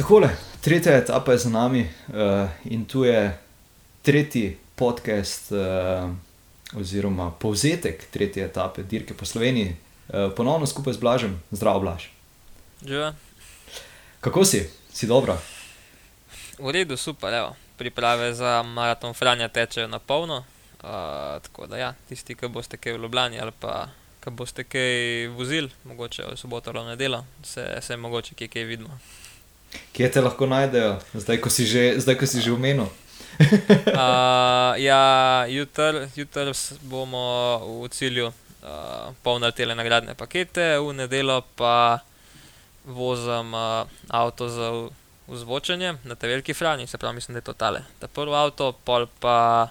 Tako, tretja etapa je za nami uh, in tu je tretji podcast, uh, oziroma povzetek tretje etape dirke po Sloveniji, uh, ponovno skupaj z Blažem, zdrav Blaž. Živa. Kako si, si dobro? V redu, super, evo. priprave za maraton Franja tečejo na polno. Uh, tako da, ja, tisti, ki boste kaj v Ljubljani ali pa ki boste kaj vozili, mogoče v soboto ali nedeljo, se, se mogoče kje kaj vidimo. Kje te lahko najdejo, zdaj ko si že, zdaj, ko si že umenil? uh, ja, jutri jutr bomo v cilju uh, polnili te nagradne pakete, v nedeljo pa vozim uh, avto za vzvočenje na te veliki frani, se pravi, mislim, da je to tale. Ta prvi avto, pol pa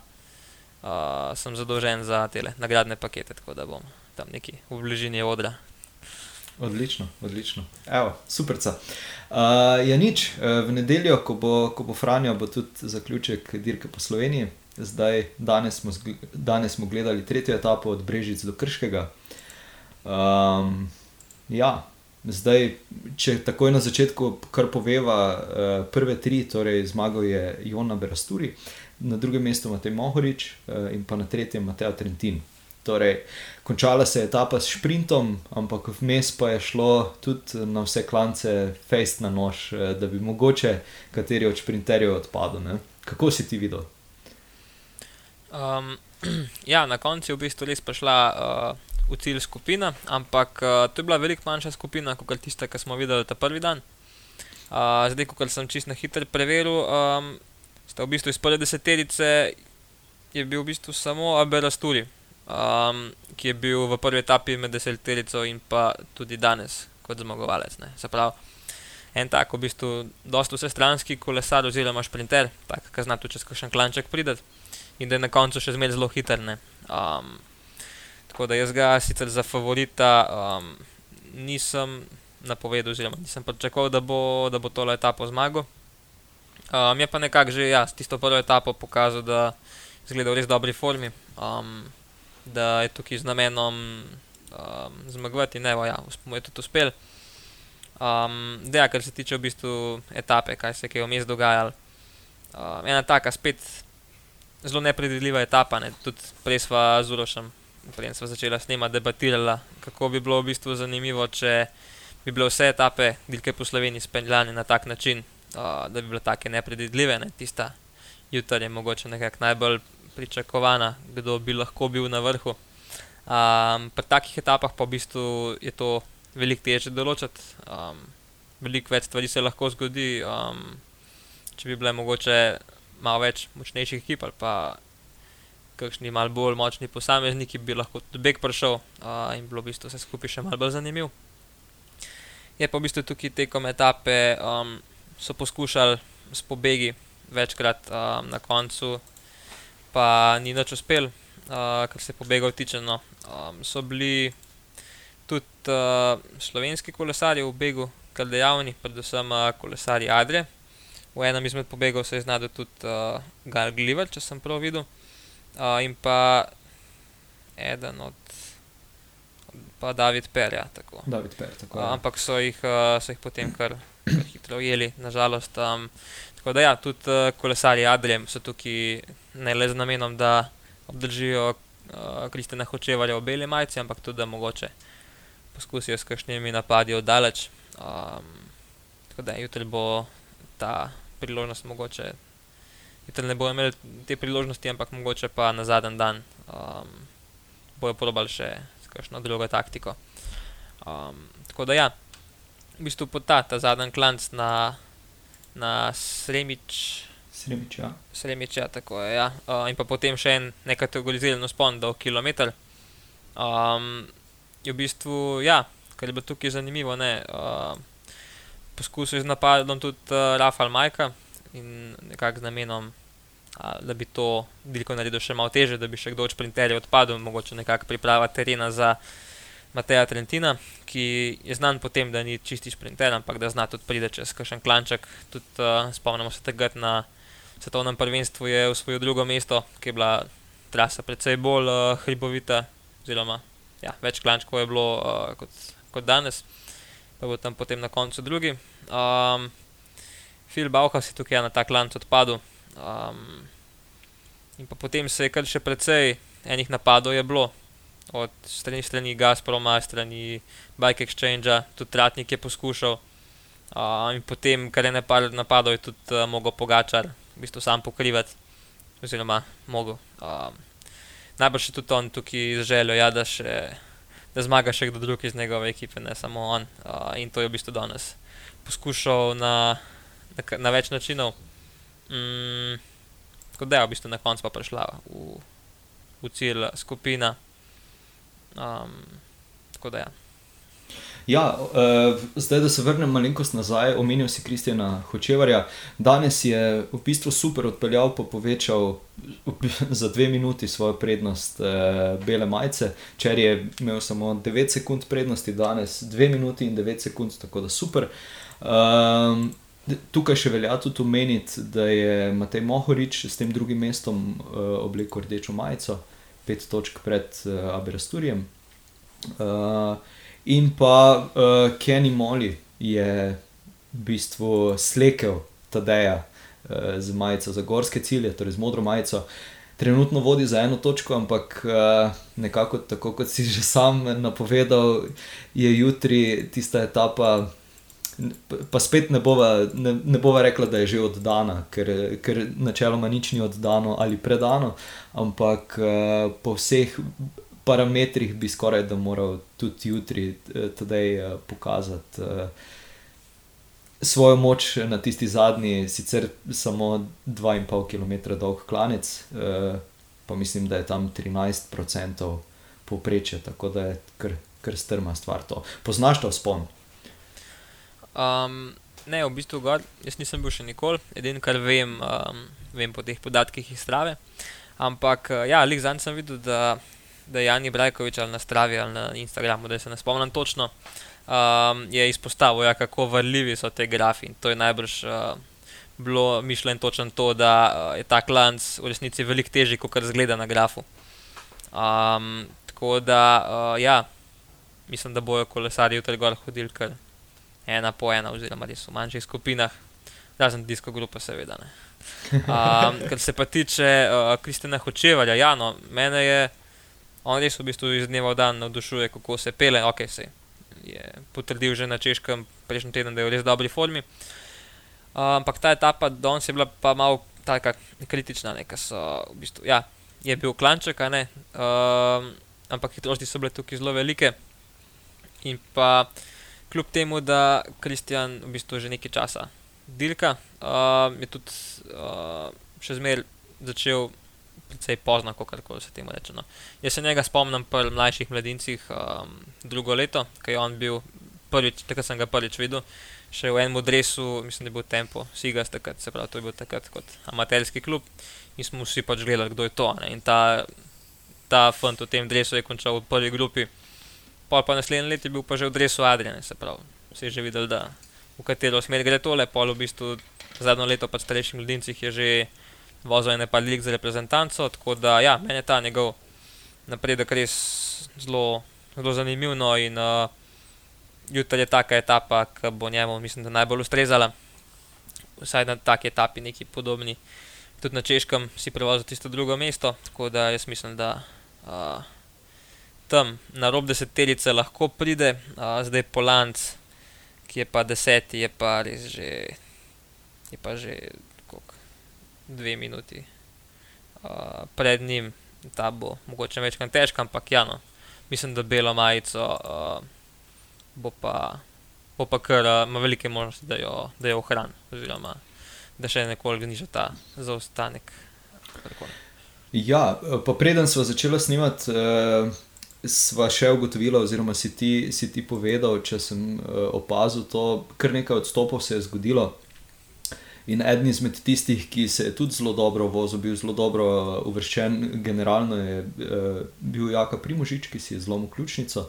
uh, sem zadolžen za te nagradne pakete, tako da bom tam neki v bližini odra. Odlično, odlično. Evo, superca. Uh, ja, nič, v nedeljo, ko bo, ko bo Franjo, bo tudi zaključek dirke po Sloveniji. Zdaj, danes, smo, danes smo gledali tretjo etapo od Brežic do Krškega. Um, ja, zdaj, če takoj na začetku kar poveva, uh, prve tri, torej zmagal je Jona Berasturi, na drugem mestu Matej Mohorič uh, in pa na tretjem Matej Trentin. Torej, končala se je etapa s sprintom, ampak vmes pa je šlo tudi na vse klance, fejst na nož, eh, da bi mogoče kateri od sprinterjev odpadel. Ne? Kako si ti videl? Um, ja, na koncu je v bistvu res prišla uh, v cilj skupina, ampak uh, to je bila veliko manjša skupina kot tista, ki smo videli ta prvi dan. Uh, zdaj, ko sem čist na hitro preveril, um, sta v bistvu iz prve deseterice je bil v bistvu samo Aberasturi um, ki je bil v prvi etapi med deseterico in pa tudi danes kot zmagovalec. Ne. Se pravi, en tak, v bistvu, dosta vsestranski kolesar, oziroma šprinter, tak, ki zna tu čez kakšen klanček prideti in da je na koncu še zmeraj zelo hiter. Um, tako da jaz ga sicer za favorita um, nisem napovedal, oziroma nisem pričakoval, da bo, da bo tole etapo zmagal. Um, je pa nekako že ja, tisto prvo etapo pokazal, da je v res dobri formi. Um, da je tukaj z namenom um, zmagovati, ne, ja, mu je tudi uspel. Um, da, kar se tiče v bistvu etape, kaj se je vmes dogajalo. Um, ena taka spet zelo nepredvidljiva etapa, ne, tudi prej sva z Urošem, prej sva začela snemati, debatirala, kako bi bilo v bistvu zanimivo, če bi bile vse etape, dilke po Sloveniji, speljane na tak način, uh, da bi bile take nepredvidljive, ne, tista jutra je mogoče nekako najbolj pričakovana, kdo bi lahko bil na vrhu. Um, pri takih etapah pa v bistvu je to veliko težje določiti. Um, veliko več stvari se lahko zgodi, um, če bi bile mogoče malo več močnejših ekip ali pa kakšni malo bolj močni posamezniki, bi lahko tudi beg prišel uh, in bilo v bistvu vse skupaj še malo bolj zanimivo. Je pa v bistvu tukaj tekom etape um, so poskušali s pobegi večkrat um, na koncu pa ni več uspel, uh, kar se pobegov tiče. No. Um, so bili tudi uh, slovenski kolesari v begu, kar dejavni, predvsem uh, kolesari Adre. V enem izmed pobegov se je znašel tudi uh, Gal Gliver, če sem prav videl, uh, in pa eden od. Pa David Per, ja, tako. David Per, tako. Uh, ampak so jih, uh, so jih potem kar, kar hitro ujeli, nažalost. Um, tako da, ja, tudi uh, kolesari Adrijem so tukaj ne le z namenom, da obdržijo uh, Kristjana Hočevalja v beli majici, ampak tudi da mogoče poskusijo s kakšnimi napadi oddaleč. Um, tako da jutri bo ta priložnost mogoče. Jutri ne bojo imeli te priložnosti, ampak mogoče pa na zadnji dan um, bojo probali še s kakšno drugo taktiko. Um, tako da ja, v bistvu po ta, zadnji klanc na, na Sremič. Sremič, ja. Sremič, ja, tako je. Ja. Uh, in pa potem še en nekategoriziran spon do kilometra. Um, je v bistvu, ja, kar je bilo tukaj zanimivo, ne. Uh, poskusil je z napadom tudi uh, Rafael Majka in nekako z namenom, uh, da bi to dirko naredil še malo teže, da bi še kdo od sprinterjev odpadel, mogoče nekako priprava terena za. Mateja Trentina, ki je znan po tem, da ni čisti sprinter, ampak da zna tudi priti čez kakšen klanček. Tudi uh, spomnimo se tega na svetovnem prvenstvu je usvojil drugo mesto, ki je bila trasa precej bolj uh, hribovita, oziroma ja, več klančkov je bilo uh, kot, kot danes, pa bo tam potem na koncu drugi. Um, Phil Bauhaus je tukaj na ta klanc odpadel. Um, in pa potem se je kar še precej enih napadov je bilo, od strani, strani Gazproma, strani Bike Exchange, tudi Tratnik je poskušal. Uh, in potem, kar je nekaj napadov, je tudi uh, mogel Pogačar v bistvu sam pokrivati, oziroma mogel. Um, najbrž je tudi on tukaj z željo, ja, da, še, da zmaga še kdo drug iz njegove ekipe, ne samo on. Uh, in to je v bistvu danes poskušal na, na, na več načinov. Mm, tako da je v bistvu na koncu pa prišla v, v cilj skupina. Um, tako da je. Ja. Ja, uh, zdaj, da se vrnem malenkost nazaj, omenil si Kristjana Hočevarja. Danes je v bistvu super odpeljal, pa povečal za dve minuti svojo prednost uh, bele majice. Če je imel samo 9 sekund prednosti, danes 2 minuti in 9 sekund, tako da super. Um, tukaj še velja tudi omeniti, da je Matej Mohorič s tem drugim mestom uh, oblekel rdečo majico, pet točk pred uh, Aberasturijem. Uh, In pa uh, Kenny Molly je v bistvu slekel Tadeja uh, z majico za gorske cilje, torej z modro majico. Trenutno vodi za eno točko, ampak uh, nekako tako, kot si že sam napovedal, je jutri tista etapa. Pa spet ne bova, ne, ne bova rekla, da je že oddana, ker, ker načeloma nič ni oddano ali predano, ampak uh, po vseh parametrih bi skoraj da moral tudi jutri eh, tedaj eh, pokazati uh, svojo moč na tisti zadnji, sicer samo 2,5 km dolg klanec, pa mislim, da je tam 13% povprečje, tako da je kar, kar strma stvar to. Poznaš to spon? Um, ne, v bistvu gor, jaz nisem bil še nikoli, edino kar vem, um, vem po teh podatkih iz Strave. Ampak, ja, lik zanj sem videl, da da je Jani Brajkovič ali na Stravi ali na Instagramu, da se ne spomnim točno, um, je izpostavil, ja, kako vrljivi so te grafi. In to je najbrž uh, bilo mišljeno točno to, da uh, je ta klanc v resnici veliko težji, kot kar zgleda na grafu. Um, tako da, uh, ja, mislim, da bojo kolesari jutri gor hodili kar ena po ena, oziroma res v manjših skupinah, razen disko grupe, seveda. Um, kar se pa tiče uh, Kristjana Hočevalja, ja, no, mene je on res v bistvu iz dneva v dan navdušuje, kako se pele. Ok, se je potrdil že na češkem prejšnji teden, da je v res dobri formi. Uh, ampak ta etapa danes je bila pa malo tako kritična, ne, so, v bistvu, ja, je bil klanček, uh, ampak hitrosti so bile tukaj zelo velike. In pa kljub temu, da Kristjan v bistvu že nekaj časa dirka, uh, je tudi uh, še zmeraj začel precej pozno, kako se temu reče. No. Jaz se njega spomnim pri mlajših mladincih um, drugo leto, ki je on bil prvič, takrat sem ga prvič videl, še v enem dresu, mislim, da je bil Tempo, Sigas, takrat, se pravi, to je bil takrat kot amaterski klub in smo vsi pač gledali, kdo je to. Ne. In ta, ta fant v tem dresu je končal v prvi grupi, pol pa naslednji let je bil pa že v dresu Adrian, se pravi, vsi že videli, da v katero smer gre tole, pol v bistvu zadnjo leto pa starejših mladincih je že vozil ene pa lik za reprezentanco, tako da ja, meni je ta njegov napredek res zelo, zelo zanimiv. No, in uh, jutri je taka etapa, ki bo njemu, mislim, da najbolj ustrezala. Vsaj na taki etapi, neki podobni. Tudi na češkem si prevozil tisto drugo mesto, tako da jaz mislim, da uh, tam na rob deseterice lahko pride, uh, zdaj Polanc, ki je pa deseti, je pa res že. Je pa že dve minuti uh, pred njim, ta bo mogoče večkrat težka, ampak ja, no, mislim, da belo majico uh, bo pa. Pa, pa kar uh, ima velike možnosti, da jo, da jo ohrani, oziroma da še nekoliko niža ta zaostanek. Ja, pa preden smo začeli snemati, uh, sva še ugotovila, oziroma si ti, si ti povedal, če sem uh, opazil to, kar nekaj odstopov se je zgodilo. In eden izmed tistih, ki se je tudi zelo dobro vozil, bil zelo dobro uh, uvrščen, generalno je uh, bil Jaka Primožič, ki si je zlomil ključnico.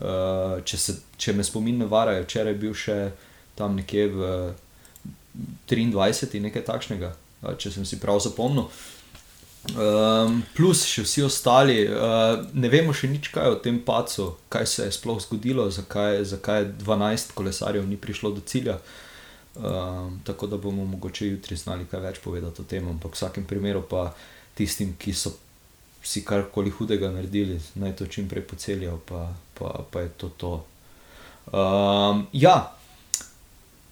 Uh, če, se, če me spomin ne vara, je včeraj bil še tam nekje v 23. nekaj takšnega, uh, če sem si prav zapomnil. Um, plus še vsi ostali, uh, ne vemo še nič kaj o tem pacu, kaj se je sploh zgodilo, zakaj, zakaj 12 kolesarjev ni prišlo do cilja. Um, tako da bomo mogoče jutri znali kaj več povedati o tem, ampak v vsakem primeru pa tistim, ki so si karkoli hudega naredili, naj to čim prej pocelijo, pa, pa, pa je to to. Um, ja,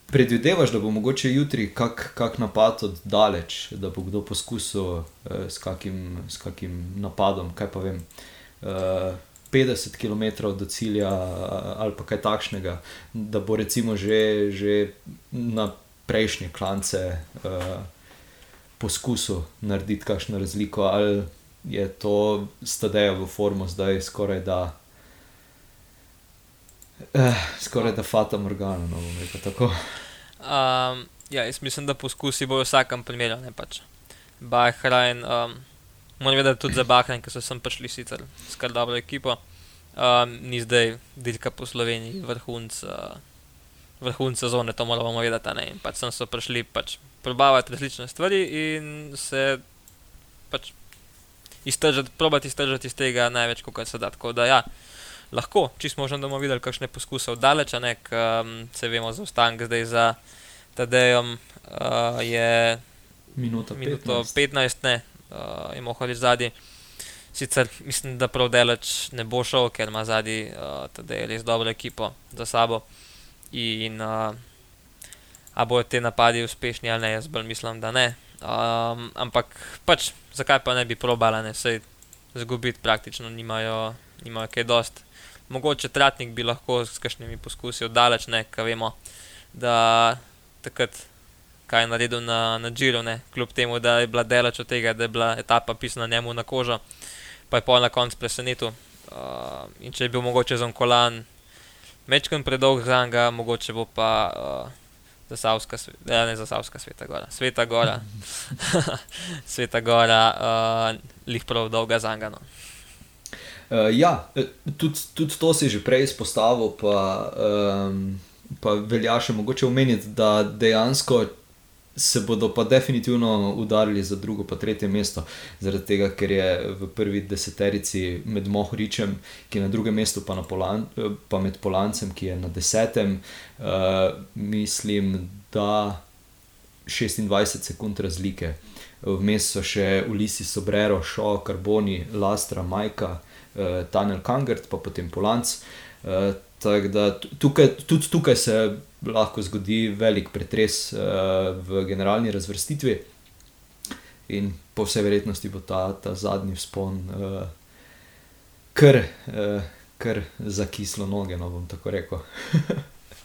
predvidevaš, da bo mogoče jutri kak, kak napad od daleč, da bo kdo poskusil eh, s, kakim, s kakim napadom, kaj pa vem. Eh, 50 km do cilja, ali pa kaj takšnega, da bo recimo že, že na prejšnje klance uh, poskusil narediti kakšno razliko, ali je to stadejo v formu zdaj skoraj da. Eh, skoraj da fata morgana, no bom rekel tako. Um, ja, jaz mislim, da poskusi bo v vsakem primeru, ne pač. Bahrajn, um, Moram vedeti tudi za Bahrain, ki so sem prišli sicer s kar dobro ekipo. Um, ni zdaj dirka po Sloveniji, vrhunc, uh, vrhunc sezone, to moramo vedeti. In pač sem so prišli pač probavati različne stvari in se pač iztržati, probati iztržati iz tega največ, kar se da. Tako da ja, lahko, če smo že doma videli kakšne poskuse oddaleč, ne, um, se vemo za ostanek zdaj za Tadejem, uh, je minuto 15. Minuto 15 ne, uh, je mohal zadnji. Sicer mislim, da prav delač ne bo šel, ker ima zadnji uh, res dobro ekipo za sabo. In uh, a bojo te napadi uspešni ali ne, jaz bolj mislim, da ne. Um, ampak pač, zakaj pa ne bi probala, ne se zgubiti, praktično nimajo, nimajo kaj dost. Mogoče tratnik bi lahko s kakšnimi poskusi oddaleč, ne, kaj vemo, da takrat kaj je naredil na, na Džiru, kljub temu, da je bila delač od tega, da je bila etapa pisana njemu na kožo, pa je pa na koncu presenetil. Uh, in če je bil mogoče za Onkolan mečkim predolg za njega, mogoče bo pa uh, za Savska, ja, ne za Savska, Sveta Gora, Sveta Gora, Sveta Gora, uh, lih prav dolga za njega. No. Uh, ja, tudi, tudi to si že prej izpostavil, pa, um, pa velja še mogoče omeniti, da dejansko, se bodo pa definitivno udarili za drugo, pa tretje mesto, zaradi tega, ker je v prvi deseterici med Mohoričem, ki je na drugem mestu, pa, Polan, pa med Polancem, ki je na desetem, uh, mislim, da 26 sekund razlike. Vmes so še Ulisi Sobrero, Šo, Carboni, Lastra, Majka, uh, Tanel Kangert, pa potem Polanc. Uh, Tako da tukaj, tudi tukaj se lahko zgodi velik pretres uh, v generalni razvrstitvi, in po vsej verjetnosti bo ta, ta zadnji spon uh, kar, uh, kar za kislo noge, no bom tako rekel.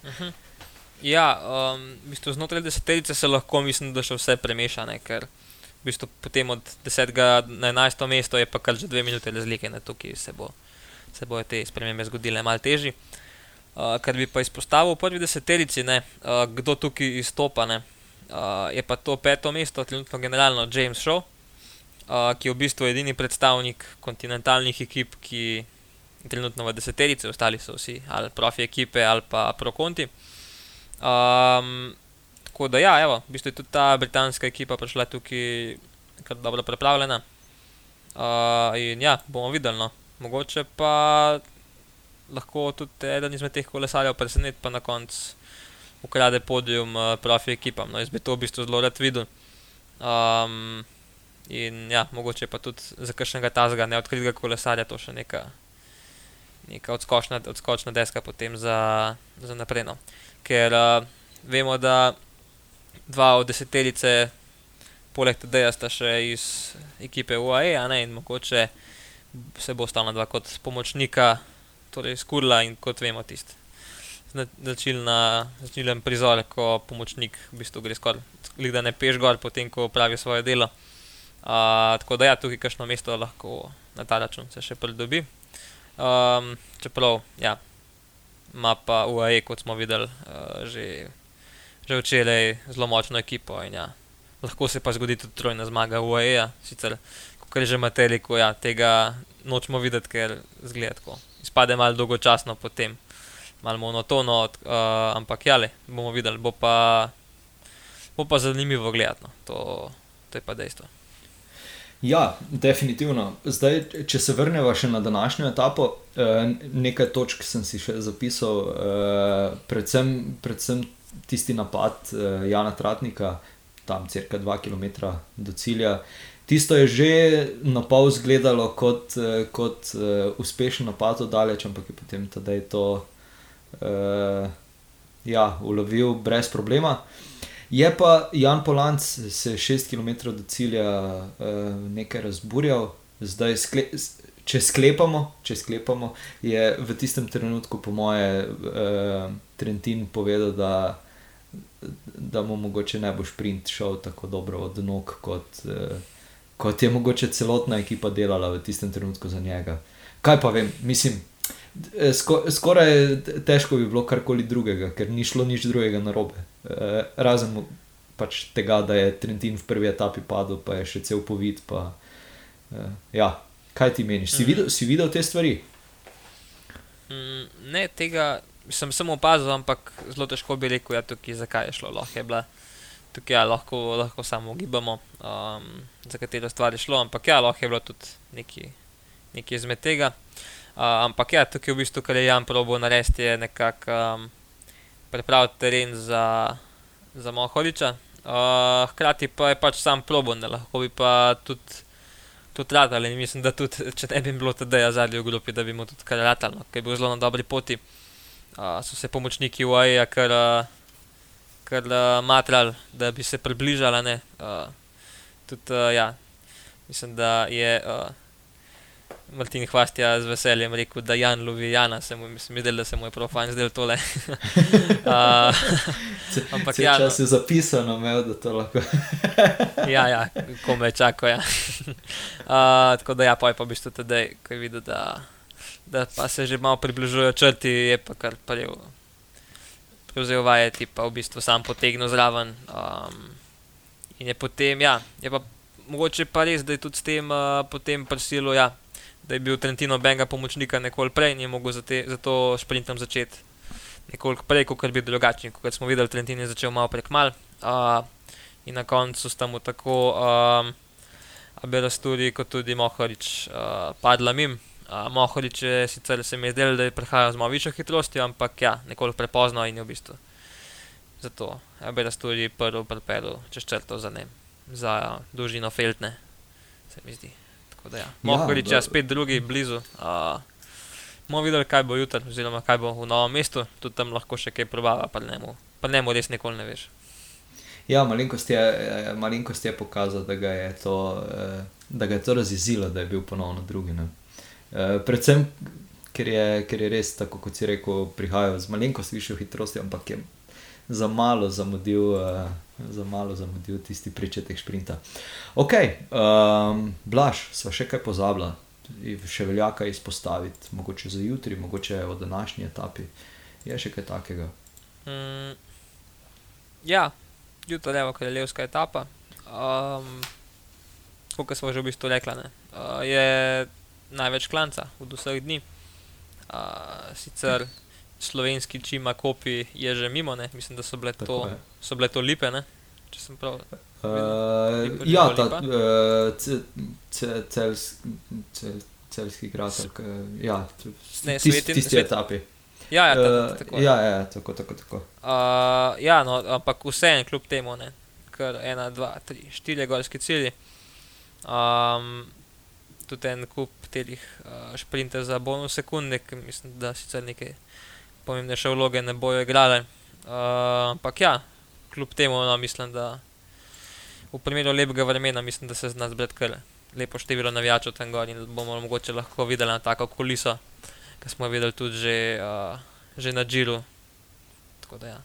Mhm. ja, um, v bistvu znotraj deseterice se lahko, mislim, da še vse premešane, ker v bistvu potem od 10. na 11. mesto je pa kar že dve minute razlike, ne tukaj se bo. Se bojo te spremembe zgodile malo težje. Uh, Uh, kar bi pa izpostavil v prvi deseterici, ne, uh, kdo tukaj izstopa. Ne, uh, je pa to peto mesto, trenutno generalno James Shaw, uh, ki je v bistvu edini predstavnik kontinentalnih ekip, ki trenutno v deseterici, ostali so vsi ali profi ekipe ali pa prokonti. Um, tako da, ja, evo, v bistvu je tudi ta britanska ekipa prišla tukaj kar dobro pripravljena. Uh, in ja, bomo videli, no. mogoče pa lahko tudi eden izmed teh kolesarjev preseneti, pa na koncu ukrade podium uh, profi ekipam. No, jaz bi to v bistvu zelo rad videl. Um, in ja, mogoče pa tudi za kakšnega tazga neodkritega kolesarja to še neka, neka odskočna, odskočna deska potem za, za naprej. No. Ker uh, vemo, da dva od deseterice, poleg tega, sta še iz ekipe UAE, in mogoče se bo stala dva kot pomočnika torej skurla in kot vemo, tisti značilen prizor, ko pomočnik v bistvu gre skoraj, da ne peš gor, potem ko pravi svoje delo. Uh, tako da ja, tukaj kakšno mesto lahko na ta račun se še pridobi. Um, čeprav, ja, ima pa UAE, kot smo videli, uh, že, že včeraj zelo močno ekipo in ja, lahko se pa zgodi tudi trojna zmaga UAE, -ja. sicer, ko že ima teliko, ja, tega nočemo videti, ker zgleda tako izpade malo dolgočasno, potem malo monotono, uh, ampak ja, bomo videli, bo pa, bo pa zanimivo gledati. No. To, to je pa dejstvo. Ja, definitivno. Zdaj, če se vrnemo še na današnjo etapo, eh, nekaj točk sem si še zapisal, eh, predvsem, predvsem tisti napad uh, Jana Tratnika, tam crka 2 km do cilja. Tisto je že na pol izgledalo kot, uh, kot uh, uspešen napad daleč, ampak je potem tudi to uh, ja, ulovil brez problema. Je pa Jan Polanc se 6 km do cilja uh, nekaj razburjal, zdaj skle, če, sklepamo, če sklepamo, je v tistem trenutku, po moje, uh, Trentin povedal, da, da mu mogoče ne bo sprint šel tako dobro od nog, kot, uh, kot je mogoče celotna ekipa delala v tistem trenutku za njega. Kaj pa vem, mislim. Sko, skoraj težko bi bilo karkoli drugega, ker ni šlo nič drugega na robe. E, razen pač tega, da je Trentin v prvi etapi padel, pa je še cel povid. Pa, e, ja, kaj ti meniš? Si, mm. videl, si videl te stvari? Mm, ne, tega sem samo opazil, ampak zelo težko bi rekel, ja, tukaj, zakaj je šlo. Lahko je bila tukaj, ja, lahko, lahko samo ugibamo, um, za katero stvar je šlo, ampak ja, lahko je bilo tudi nekaj izmed tega. Uh, ampak ja, tukaj v bistvu, kar je Jan probo narediti, je nekako um, pripraviti teren za, za Mohoriča. Uh, hkrati pa je pač sam probo, da lahko bi pa tudi, tudi radili. Mislim, da tudi, če ne bi bilo tedaj zadnji v grupi, da bi mu tudi kar radili, no, ker je bil zelo na dobri poti. Uh, so se pomočniki UAE kar, uh, kar uh, matrali, da bi se približali. Uh, tudi, uh, ja, mislim, da je. Uh, Martin Hvast je z veseljem rekel, da Jan lovi Jana, se mu je zdelo, da se mu je profan zdel tole. uh, ampak ja, če si zapisal, imel da to lahko. ja, ja, kome čako. Ja. uh, tako da ja, pa je pa v bistvu tudi, ko je videl, da, da pa se že malo približujejo črti, je pa kar prejel. Prevzel vajeti, pa v bistvu sam potegnil zraven. Um, in je potem, ja, je pa mogoče pa res, da je tudi s tem uh, potem prisilil, ja, da je bil Trentino benga pomočnika nekoliko prej in je mogel za, to sprintom začeti nekoliko prej, kot bi bil drugačen. Kot smo videli, Trentino je začel malo prek mal uh, in na koncu sta mu tako um, Abelasturi kot tudi Mohorič uh, padla mim. Uh, Mohorič je sicer se mi zdel, da je prehajal z malo višjo hitrostjo, ampak ja, nekoliko prepozno in je v bistvu zato Abelasturi prvi pripel čez črto za ne, za dolžino feltne, se mi zdi. Ja. Mohorič je ja, spet drugi, blizu. Uh, bomo videli, kaj bo jutri, oziroma kaj bo v novem mestu, tudi tam lahko še kaj probava, pa ne mu res nikoli ne veš. Ja, malenkost je, malenkost je pokazal, da ga je to, eh, da ga je to razjezilo, da je bil ponovno drugi. Ne. Eh, predvsem, ker je, ker je res, tako kot si rekel, prihajal z malenkost višjo hitrostjo, ampak je za malo zamudil, uh, za malo zamudil tisti pričetek sprinta. Ok, um, Blaž, sva še kaj pozabila, še velja kaj izpostaviti, mogoče za jutri, mogoče v današnji etapi. Je še kaj takega? Mm, ja, jutri je kraljevska etapa. Um, kot smo že v bistvu rekli, uh, je največ klanca od vseh dni. Uh, sicer slovenski čima kopi je že mimo, ne? mislim, da so bile, to, so bile to lipe, ne? če sem prav. Uh, ja, ta uh, celski grad, ja, tisti etapi. Ja, ja, tako, tako, ja, ja, tako, tako, tako. Uh, ja, no, ampak vseeno, kljub temu, ne, kar ena, dva, tri, štiri gorske cilje. Um, tudi en kup teh uh, sprintov za bonus sekunde, ki mislim, da sicer nekaj pomembnejše vloge ne bojo igrali. Uh, ampak ja, kljub temu, no, mislim, da v primeru lepega vremena, mislim, da se z nas bredkele. Lepo število navijačev tam gor in bomo mogoče lahko videli na tako kuliso, ki smo videli tudi že, uh, že na Džiru. Tako da ja,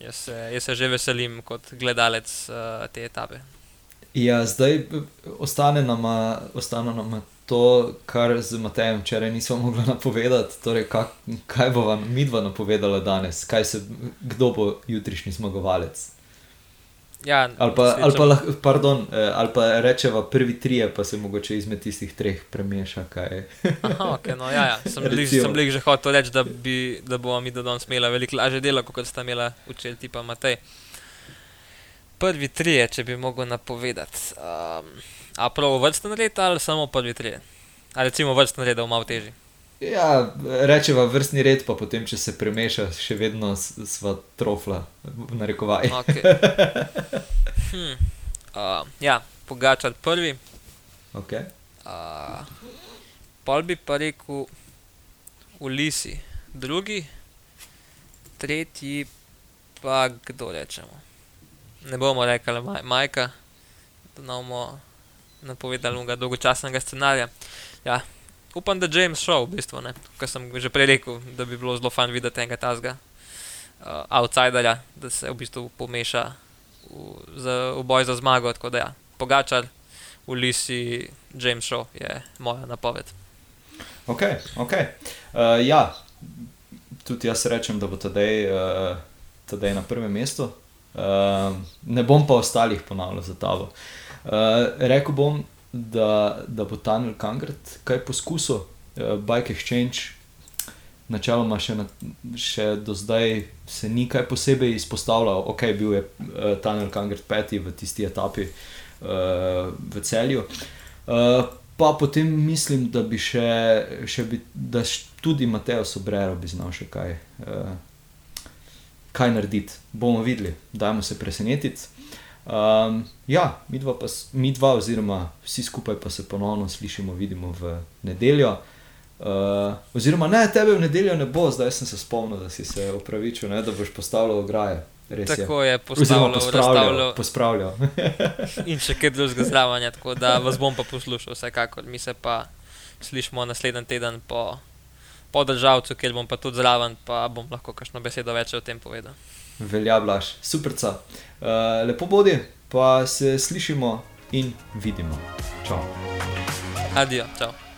jaz se, jaz se že veselim kot gledalec uh, te etape. Ja, zdaj ostane nam, ostane nam to, kar z Matejem včeraj nismo mogli napovedati. Torej, kak, kaj bo vam midva napovedala danes, se, kdo bo jutrišnji zmagovalec? Ja, ali, pa, ali, pa, pardon, eh, ali pa rečeva prvi tri, pa se mogoče izmed tistih treh premeša. Aha, okay, no, ja, ja. Sem bil že hotel reči, da, da bomo mi do danes imeli veliko lažje delo, kot sta imela učitelj tipa Matej. Prvi tri, če bi mogel napovedati. Um, A prav vrsten red ali samo prvi tri? Ali recimo vrsten red, da je malo težji? Ja, rečeva vrstni red, pa potem, če se premeša, še vedno sva trofla, v narekovaj. Okay. Hm. Uh, ja, pogačar prvi. Okay. Uh, pol bi pa rekel Ulisi, drugi, tretji pa kdo rečemo. Ne bomo rekli maj, Majka, da ne bomo napovedali unega dolgočasnega scenarija. Ja, upam, da James šel v bistvu? Kot sem že prej rekel, da bi bilo zelo fajn videti enega tazga uh, outsiderja, da se v bistvu pomeša v, za, v boj za zmago. Tako da ja, pogačar. V Lisi James Shaw je moja napoved. Ok, ok. Uh, ja, tudi jaz rečem, da bo tedaj, uh, tedaj na prvem mestu. Uh, ne bom pa ostalih ponavljal za tavo. Uh, rekel bom, da, da bo Tunnel Kangert kaj poskusil, uh, Bike Exchange. Načeloma še, na, še do zdaj se ni kaj posebej izpostavljal, ok, bil je uh, Tunnel Kangert peti v tisti etapi uh, v celju. Uh, pa potem mislim, da bi še, še bi, da tudi Mateo Sobrero bi znal še kaj, uh, kaj narediti. Bomo videli, dajmo se presenetiti. Um, ja, mi dva, pa, mi dva, oziroma vsi skupaj pa se ponovno slišimo, vidimo v nedeljo. Uh, oziroma, ne, tebe v nedeljo ne bo, zdaj sem se spomnil, da si se opravičil, ne, da boš postavljal ograje. Res je. Tako je Oziroma, postavljal, pospravljal. razstavljal pospravljal. in še kaj drugega zraven, tako da vas bom pa poslušal, vsekakor. Mi se pa slišimo naslednji teden po, po državcu, kjer bom pa tudi zraven, pa bom lahko kakšno besedo več o tem povedal. Velja, blaš, superca. Uh, lepo bodi, pa se slišimo in vidimo. Čau. Adijo, čau.